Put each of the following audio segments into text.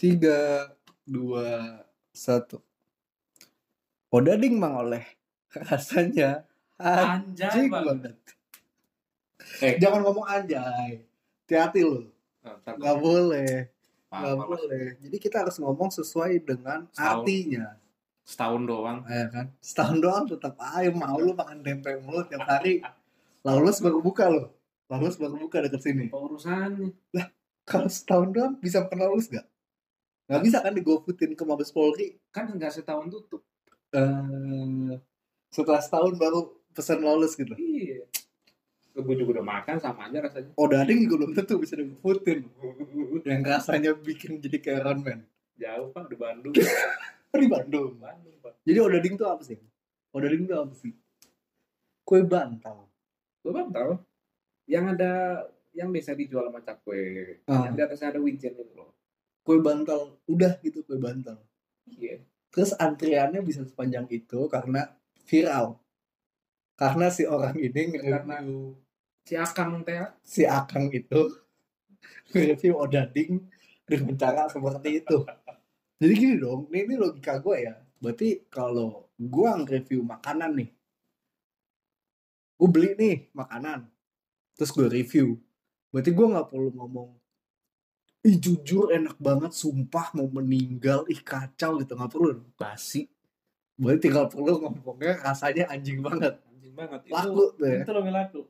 Tiga, dua, satu. Odading mang oleh rasanya Anjay anjing banget. banget. Eh. Jangan ngomong anjay. Hati-hati. Nah, ntar Nggak boleh. Nggak maaf. boleh. Jadi kita harus ngomong sesuai dengan Setahun. artinya. Setahun doang. Ya kan? Setahun doang tetap aja mau lu makan tempe mulu tiap hari. Laulus baru buka lo. Laulus baru buka deket sini. Apa urusannya? Kalau setahun doang bisa pernah lulus gak? Gak bisa kan digofutin ke Mabes Polri. Kan nggak setahun tutup. eh setelah setahun baru pesan lulus gitu. Iya. Gue juga udah makan sama aja rasanya. Oh dading juga belum tentu bisa digofutin. Yang rasanya bikin jadi kayak Iron Man. Jauh pak di Bandung. Di Bandung. Bandung pak. Jadi odading tuh apa sih? Odading tuh apa sih? Kue bantal. Gue bang tahu. Yang ada yang bisa dijual sama cakwe. Ah. Yang di atasnya ada wijen itu loh. Kue bantal. Udah gitu kue bantal. Iya. Terus antriannya bisa sepanjang itu karena viral. Karena si orang ini Karena- nge-review Si Akang teh. si Akang itu nge-review odading dengan cara seperti itu. Jadi gini dong, ini, ini logika gue ya. Berarti kalau gue nge-review makanan nih, gue beli nih makanan, terus gue review. Berarti gue nggak perlu ngomong, ih jujur enak banget, sumpah mau meninggal, ih kacau gitu nggak perlu. Basi. Berarti tinggal perlu ngomongnya rasanya anjing banget. Anjing banget. Itu, Laku tuh ya. Itu lebih laku.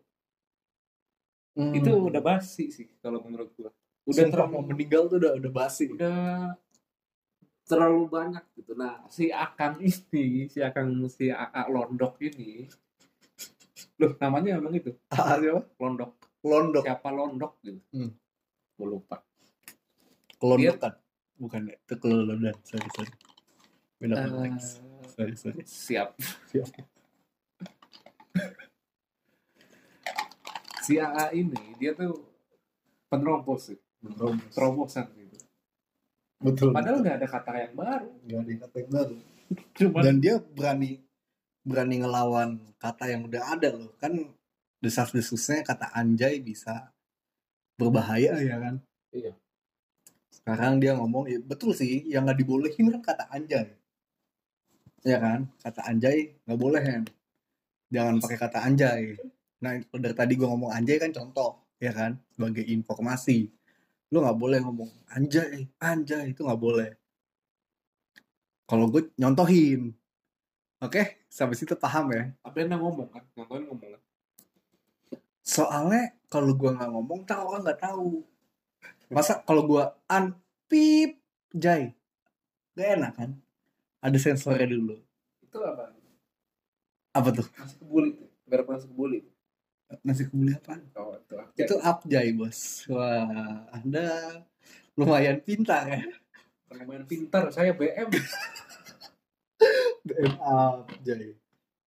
Hmm. Itu udah basi sih kalau menurut gue. udah Udah terlalu mau meninggal tuh udah udah basi. udah terlalu banyak gitu. Nah, si Akang ini, si Akang si AA Londok ini, loh namanya emang itu Ah, siapa? Londok. Londok. Siapa Londok gitu? Hmm. Gue lupa. Kelondokan. Bukan ya, itu kelolodan. Sorry, sorry. Beda Eh, konteks. Sorry, sorry. siap. Siap. Si AA ini dia tuh penerobos sih, Penerobos. terobosan gitu. Betul. Padahal nggak ada kata yang baru. Gak ada kata yang baru. Cuma Dan dia berani berani ngelawan kata yang udah ada loh. Kan desas-desusnya kata anjay bisa berbahaya ya kan. Iya. Sekarang dia ngomong, ya betul sih, yang nggak dibolehin kan kata anjay. Ya kan, kata anjay nggak boleh kan. Jangan pakai kata anjay. Nah, dari tadi gue ngomong anjay kan contoh, ya kan, sebagai informasi. Lu nggak boleh ngomong anjay, anjay itu nggak boleh. Kalau gue nyontohin, oke, sampai situ paham ya. tapi anda ngomong kan, nonton ngomong kan. Soalnya kalau gue nggak ngomong, tak orang nggak tahu. Masa kalau gue an pip jay, gak enak kan? Ada sensornya dulu. Itu apa? Apa tuh? Nasi kebuli. Biar nasi kebuli. Nasi kebuli apa? Oh, itu. Itu up jay bos. Wah, anda lumayan pintar ya. lumayan pintar. Saya BM. BM up jay.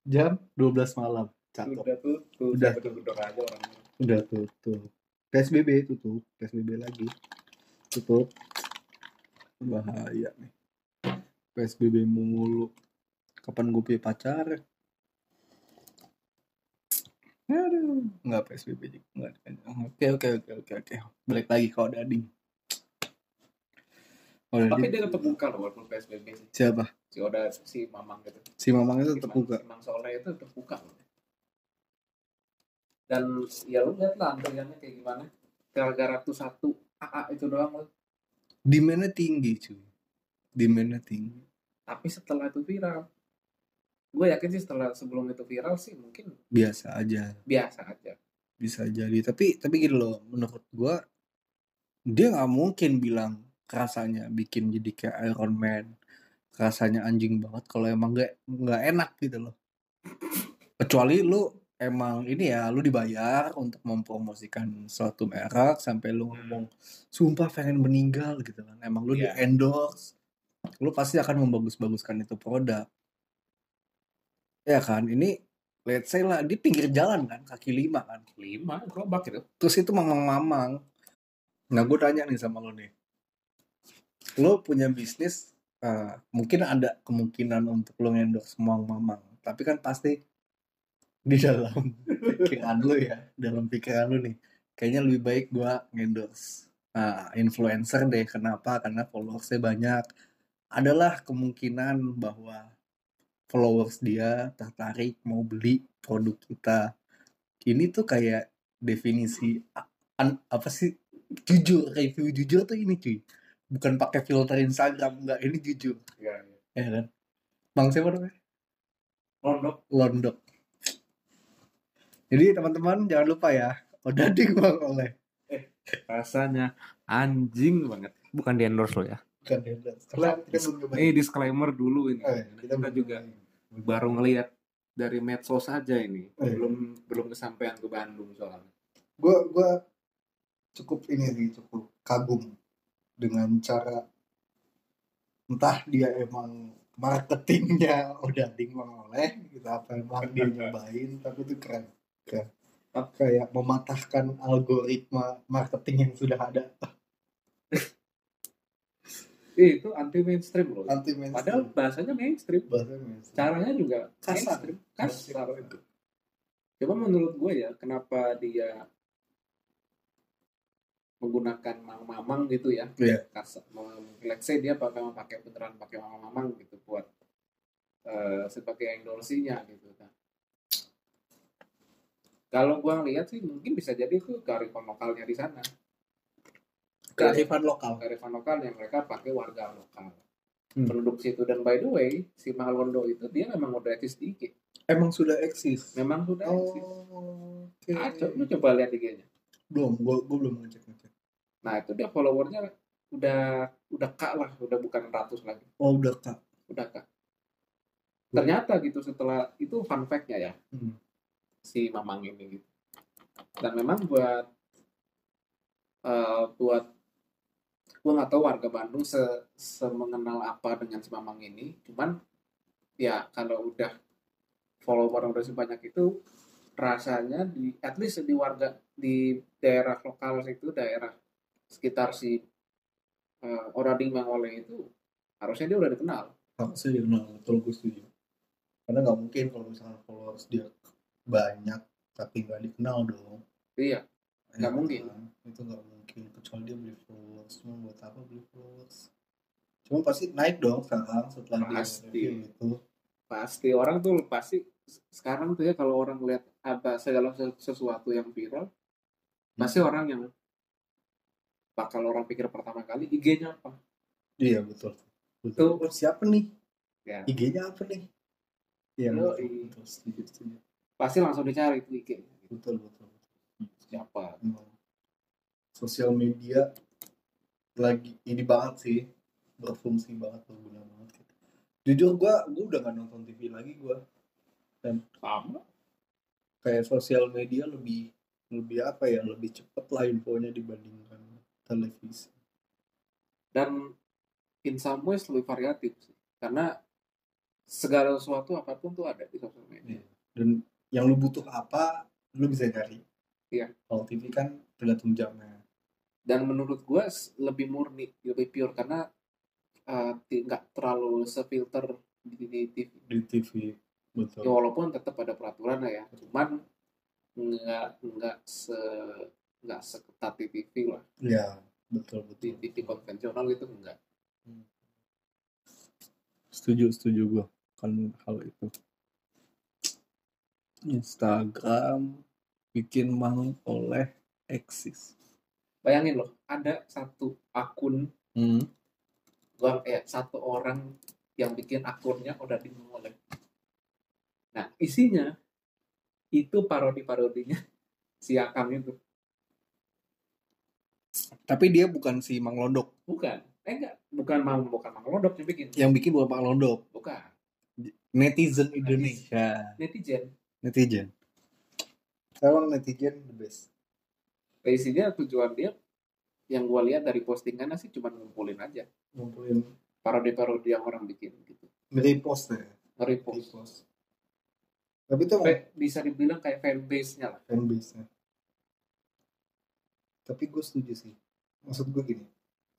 Jam 12 malam. Cakep. Udah tutup. Udah. Orangnya. Udah tutup. PSBB tutup. PSBB lagi. Tutup. Bahaya nih. PSBB mulu. Kapan gue punya pacar? Aduh. Enggak PSBB juga. Enggak. Oke, oke, oke, oke, oke. Balik lagi kalau dading. Oh, Tapi dia tetap buka loh walaupun PSBB sih. Siapa? Si Oda, si Mamang gitu. Si Mamang itu tetap buka. Si Mang Soleh itu tetap buka loh. Dan ya lu lihat lah antriannya kayak gimana. Gara-gara tuh satu AA itu doang loh. Demandnya tinggi cuy. Demandnya tinggi. Tapi setelah itu viral. Gue yakin sih setelah sebelum itu viral sih mungkin Biasa aja. biasa aja. bisa jadi tapi tapi gitu loh menurut gua dia nggak mungkin bilang rasanya bikin jadi kayak Iron Man rasanya anjing banget kalau emang nggak nggak enak gitu loh kecuali lu emang ini ya lu dibayar untuk mempromosikan suatu merek sampai lu ngomong sumpah pengen meninggal gitu kan. Emang lu Iya. di endorse lu pasti akan membagus-baguskan itu produk. Ya kan ini let's say lah di pinggir jalan kan kaki lima kan. Lima gerobak gitu. terus itu mamang-mamang. Nah gue tanya nih sama lo nih. Lo punya bisnis eh, mungkin ada kemungkinan untuk lo endorse mamang-mamang tapi kan pasti di dalam pikiran lo ya dalam pikiran lo nih kayaknya lebih baik gue endorse Nah, influencer deh. Kenapa? Karena followersnya banyak. Adalah kemungkinan bahwa followers dia tertarik mau beli produk kita. Ini tuh kayak definisi an- apa sih jujur review jujur tuh ini cuy bukan pakai filter Instagram enggak ini jujur Iya, iya. ya kan bang siapa namanya Londok. Londok jadi teman-teman jangan lupa ya odading bang oleh Rasanya anjing banget. Bukan di endorse lo ya. bukan endorse karena kita belum nyobain. Ini disclaimer dulu ini. Oh, iya, kita, belum juga nyobain. baru ngelihat dari medsos saja ini. Oh, iya. Belum belum kesampaian ke Bandung soalnya. gue gue cukup ini sih cukup kagum dengan cara entah dia emang marketingnya udah bang oleh gitu apa emang dia nyobain tapi itu keren keren kayak mematahkan algoritma marketing yang sudah ada Eh, itu anti mainstream loh. anti Padahal bahasanya mainstream. bahasa mainstream. Caranya juga Kasar. mainstream. Kasar. Coba menurut gue ya, kenapa dia menggunakan mamang-mamang gitu ya? Iya. Kasar. Let's say dia pakai pakai beneran pakai mamang-mamang gitu buat eh, sebagai endorsinya gitu kan. Kalau gua ngeliat sih mungkin bisa jadi itu kearifan lokalnya di sana. kearifan lokal Kearifan lokal yang mereka pakai warga lokal. Hmm. Penduduk situ dan by the way, si Mahalondo itu dia memang udah eksis di IG. emang sudah eksis Memang sudah eksis. oh oke Ah, co- lu coba lihat IG-nya. belum gue gue belum ngecek ngecek Nah, itu dia followernya udah udah kak lah, udah bukan ratus lagi, oh udah kak udah kak. Ternyata gitu setelah itu fun fact-nya ya, Hmm. Si Mamang ini gitu. Dan memang buat eh, buat gue nggak tahu warga Bandung se semengenal apa dengan si Mamang ini, cuman ya kalau udah follower udah sebanyak itu rasanya di at least di warga di daerah lokal situ daerah sekitar si uh, Orading Mangole itu harusnya dia udah dikenal. Harusnya dikenal betul gue setuju. Karena nggak mungkin kalau misalnya followers dia banyak tapi nggak dikenal dong. Iya Nggak Ya mungkin. kan? itu nggak mungkin kecuali dia beli followers cuma buat apa beli followers cuma pasti naik dong sekarang setelah Pasti. dia itu. Pasti. Orang tuh pasti sekarang tuh ya kalau orang lihat ada segala se- sesuatu yang viral pasti orang yang bakal orang pikir pertama kali IG-nya apa? Iya betul. Betul. Oh, siapa nih? Ya. IG-nya apa nih? Iya betul, betul setuju setuju pasti langsung dicari tuh IG betul betul, betul. siapa? Emang sosial media lagi ini banget sih. Berfungsi banget berguna banget gitu. jujur gua gua udah gak nonton TV lagi gua. Sama. kayak sosial media lebih lebih apa ya lebih cepet lah infonya dibandingkan televisi. Dan in some ways lebih variatif sih. Karena segala sesuatu apa pun tuh ada di sosial media. Dan yang lu butuh apa lu bisa cari Iya. kalau TV kan tergantung jamnya. Dan menurut gue lebih murni lebih pure karena uh, ti- nggak terlalu sefilter di, di TV di TV ya, betul. Walaupun tetap ada peraturan ya cuman nggak nggak se nggak seketat di TV lah. Ya betul di betul TV konvensional itu enggak setuju setuju gua kan hal itu Instagram bikin mang oleh eksis. Bayangin loh ada satu akun. Hmm. gua eh satu orang yang bikin akunnya udah dimulai. Nah isinya itu parodi-parodinya si Akam itu. Tapi dia bukan si Mang Londok bukan. Eh enggak. Bukan mau bukan Mang Lodok yang bikin. Yang bikin bukan Mang Londok bukan. Netizen Indonesia. Netizen netizen. Emang netizen the best. Isinya tujuan dia yang gua lihat dari postingannya sih cuma ngumpulin aja. Ngumpulin. Parodi-parodi yang orang bikin gitu. Nge-repost ya? Repost. Tapi itu bisa dibilang kayak fanbase-nya lah. Fanbase nya tapi gue setuju sih. Maksud gue gini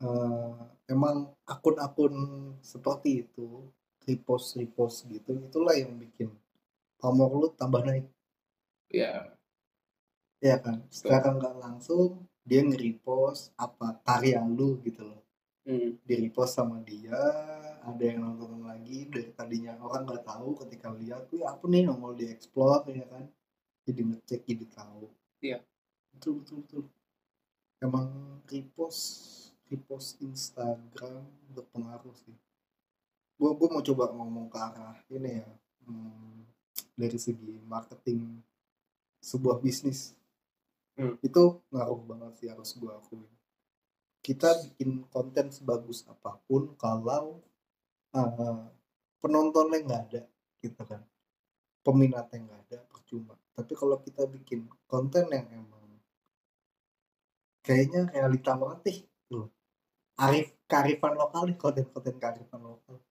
eh, emang akun-akun seperti itu repost repost gitu itulah yang bikin pamor lu tambah naik. Ya ya kan? Sekarang nggak langsung dia nge-repost apa karya lu gitu loh. Hmm. di repost sama dia ada yang nonton lagi dari tadinya. Orang nggak tahu ketika lihat tuh apa nih yang mau dieksplor ya kan? Jadi ngecek jadi tahu. Iya. betul betul betul. Emang repost repost Instagram berpengaruh sih. Gua gua mau coba ngomong ke arah ini ya. Hmm, dari segi marketing sebuah bisnis. Hmm. itu ngaruh banget sih harus gua akuin. Kita bikin konten sebagus apa pun kalau uh, penontonnya nggak ada gitu kan. Peminatnya nggak ada percuma. Tapi kalau kita bikin konten yang emang kayaknya realita banget nih tuh arif kearifan lokal nih konten-konten kearifan lokal.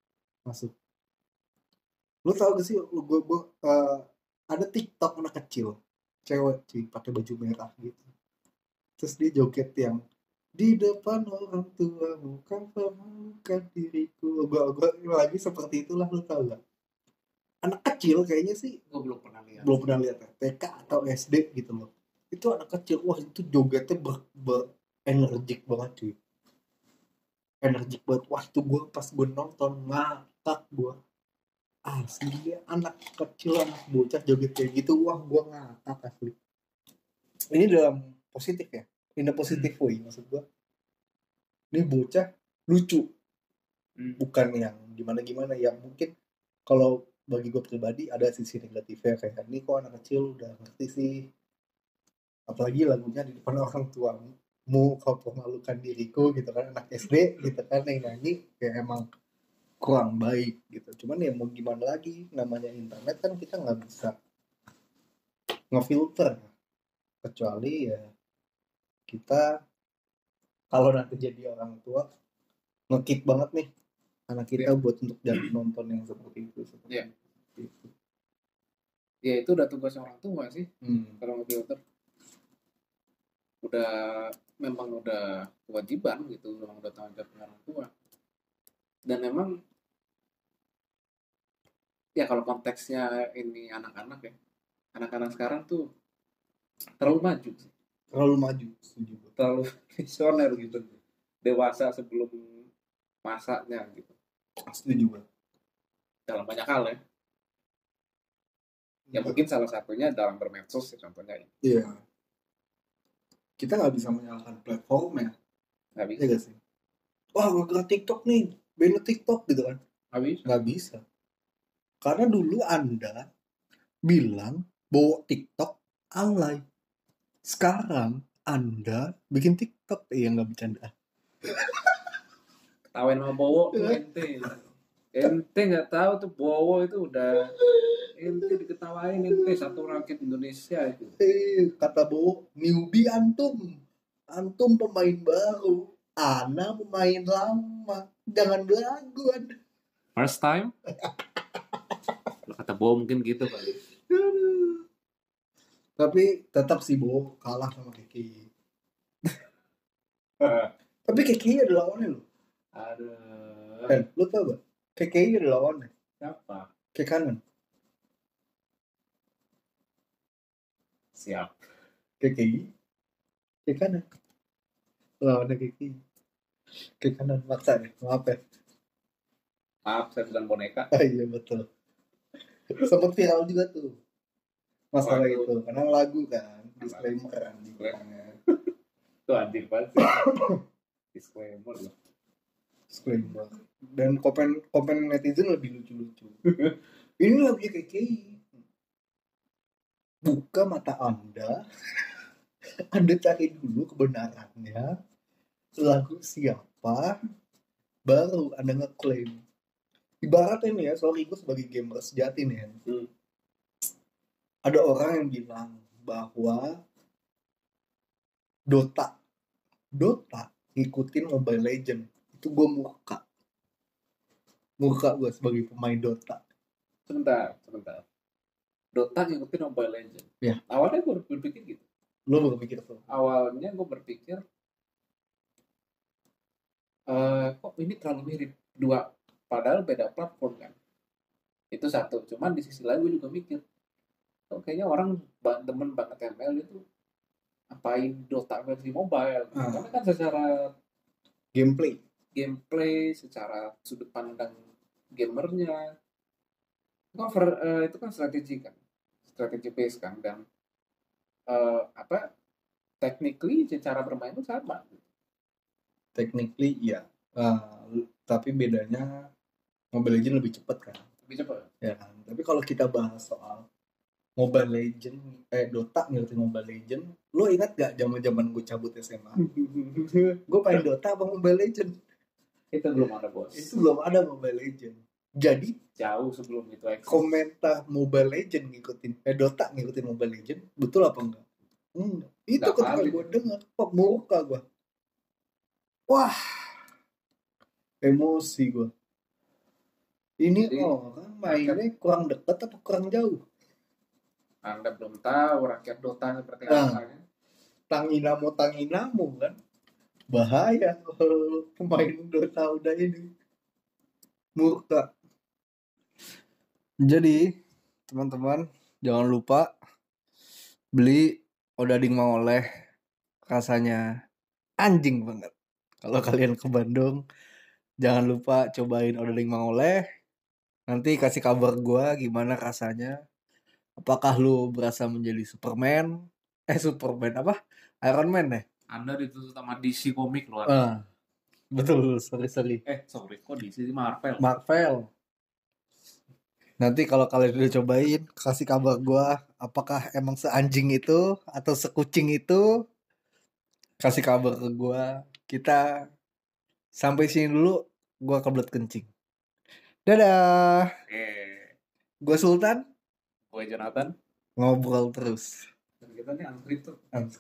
Masuk lu tau gak sih lu gue gue uh, ada tiktok anak kecil cewek cuy pakai baju merah gitu. Terus dia joget yang di depan orang tua bukan permalukan diriku. Gua gua lagi seperti itulah lu tau gak? Anak kecil kayaknya sih Gue belum pernah lihat. belum pernah lihat ya TK atau SD gitu loh. Itu anak kecil wah itu jogetnya ber, ber energik banget cuy. Energik banget. Wah itu gue pas gue nonton ngakak gue asli dia anak kecil anak bocah joget kayak gitu. Wah gue ngakak asli. Ini dalam positif ya? In a positive way maksud gue ini bocah lucu. Hmm. bukan yang gimana gimana ya mungkin kalau bagi gue pribadi ada sisi negatifnya kayak ini kok anak kecil udah ngerti sih. Apalagi lagunya di depan orang tuamu kau memalukan diriku gitu kan. Anak SD gitu kan yang nyanyi kayak emang kurang baik gitu cuman ya mau gimana lagi namanya internet kan kita nggak bisa ngefilter kecuali ya kita kalau nanti jadi orang tua ngekip banget nih anak kita buat untuk jangan nonton yang seperti itu seperti Iya. itu. Ya itu udah tugas orang tua sih Hmm. kalau ngefilter. Udah memang udah kewajiban gitu, memang udah tanggung jawab orang tua. Dan memang ya kalau konteksnya ini anak-anak ya, anak-anak sekarang tuh terlalu maju sih. terlalu maju setuju gue. terlalu visioner gitu dewasa sebelum masanya gitu setuju gue. dalam banyak hal ya ya mungkin salah satunya dalam bermedsos ya contohnya ya Iya. Kita nggak bisa menyalahkan platformnya, nggak bisa ya gak sih? Wah, gara TikTok nih, band TikTok gitu kan? nggak bisa Nggak bisa. Karena dulu Anda bilang bahwa TikTok alay. Sekarang Anda bikin TikTok, iya nggak bercanda. ketawain sama Bowo tuh Iya. ente ente nggak tahu tuh Bowo itu udah ente diketawain ente satu rakyat Indonesia itu Eh, kata Bo, newbie antum. Antum pemain baru. Ana pemain lama. Jangan belagu Anda. first time kata Bowo mungkin gitu kali. Tapi tetap sih Bo kalah sama Kiki. Tapi KKI ada lawannya loh. aduh Kan, lu tau gak? KKI ada lawannya. siapa Ke kanan. siap KKI. Ke kanan. Lawannya KKI. Ke kanan. Maksa ya. Maaf ya. maaf saya sedang boneka Ah, iya betul. Sempat viral juga tuh. Masalah Lagu. itu. Karena lagu kan. Disclaimer kan. di belakangnya. itu anjir banget disclaimer loh Disclaimer. Dan komen komen netizen lebih lucu-lucu. Ini lagunya KKI. Buka mata Anda. Anda cari dulu kebenarannya. Lagu siapa. Baru Anda ngeklaim. Ibaratnya nih ya, sorry gue sebagai gamer sejati nih ya. Hmm. Ada orang yang bilang bahwa Dota. Dota ngikutin Mobile Legend. Itu gue muka. Muka gue sebagai pemain Dota. sebentar sebentar Dota ngikutin Mobile Legends Iya. awalnya gue berpikir gitu Lo baru mikir tuh. awalnya gue berpikir eh kok ini terlalu mirip dua padahal beda platform kan? Itu satu. Cuman di sisi lain gue juga mikir kok kayaknya orang demen banget ML itu apain Dota versi mobile? Ah. karena kan secara gameplay. gameplay secara sudut pandang gamernya itu kan ver- eh, itu kan strategi kan? Strategi base kan? Dan eh, apa technically cara bermain itu sama. Technically iya. Ah, tapi bedanya Mobile Legends lebih cepat kan? Lebih cepat ya kan? Tapi kalau kita bahas soal Mobile Legend eh Dota ngerti Mobile Legend lo ingat gak zaman zaman gue cabut SMA gue main Dota apa Mobile Legend itu belum ada bos. Itu belum ada Mobile Legend jadi jauh sebelum itu eksis. komentar Mobile Legend ngikutin eh Dota ngikutin Mobile Legend betul apa enggak? Enggak. Itu ketika gue dengar pemuka gue wah. Emosi gue ini Jadi, orang mainnya kurang deket atau kurang jauh? Anda belum tahu rakyat Dota seperti Ah. apa kan tanginamo tanginamo kan? Bahaya kalau pemain Dota udah ini. Murka. Jadi teman-teman jangan lupa beli odading mangoleh. Rasanya anjing banget. Kalau kalian ke Bandung jangan lupa cobain odading mangoleh nanti kasih kabar gua gimana rasanya. Apakah lu berasa menjadi Superman? Eh Superman apa? Iron Man ya? Anda dituntut sama DC komik loh Ah, betul. Sorry sorry. Eh sorry. Kok DC Marvel. Marvel. Nanti kalau kalian udah cobain, kasih kabar gua apakah emang seanjing itu atau sekucing itu. Kasih kabar ke gua. Kita sampai sini dulu, gua kebelet kencing. Dadah. oke Gua Sultan, gue Jonathan ngobrol terus. dan kita nih unscripted Unscripted.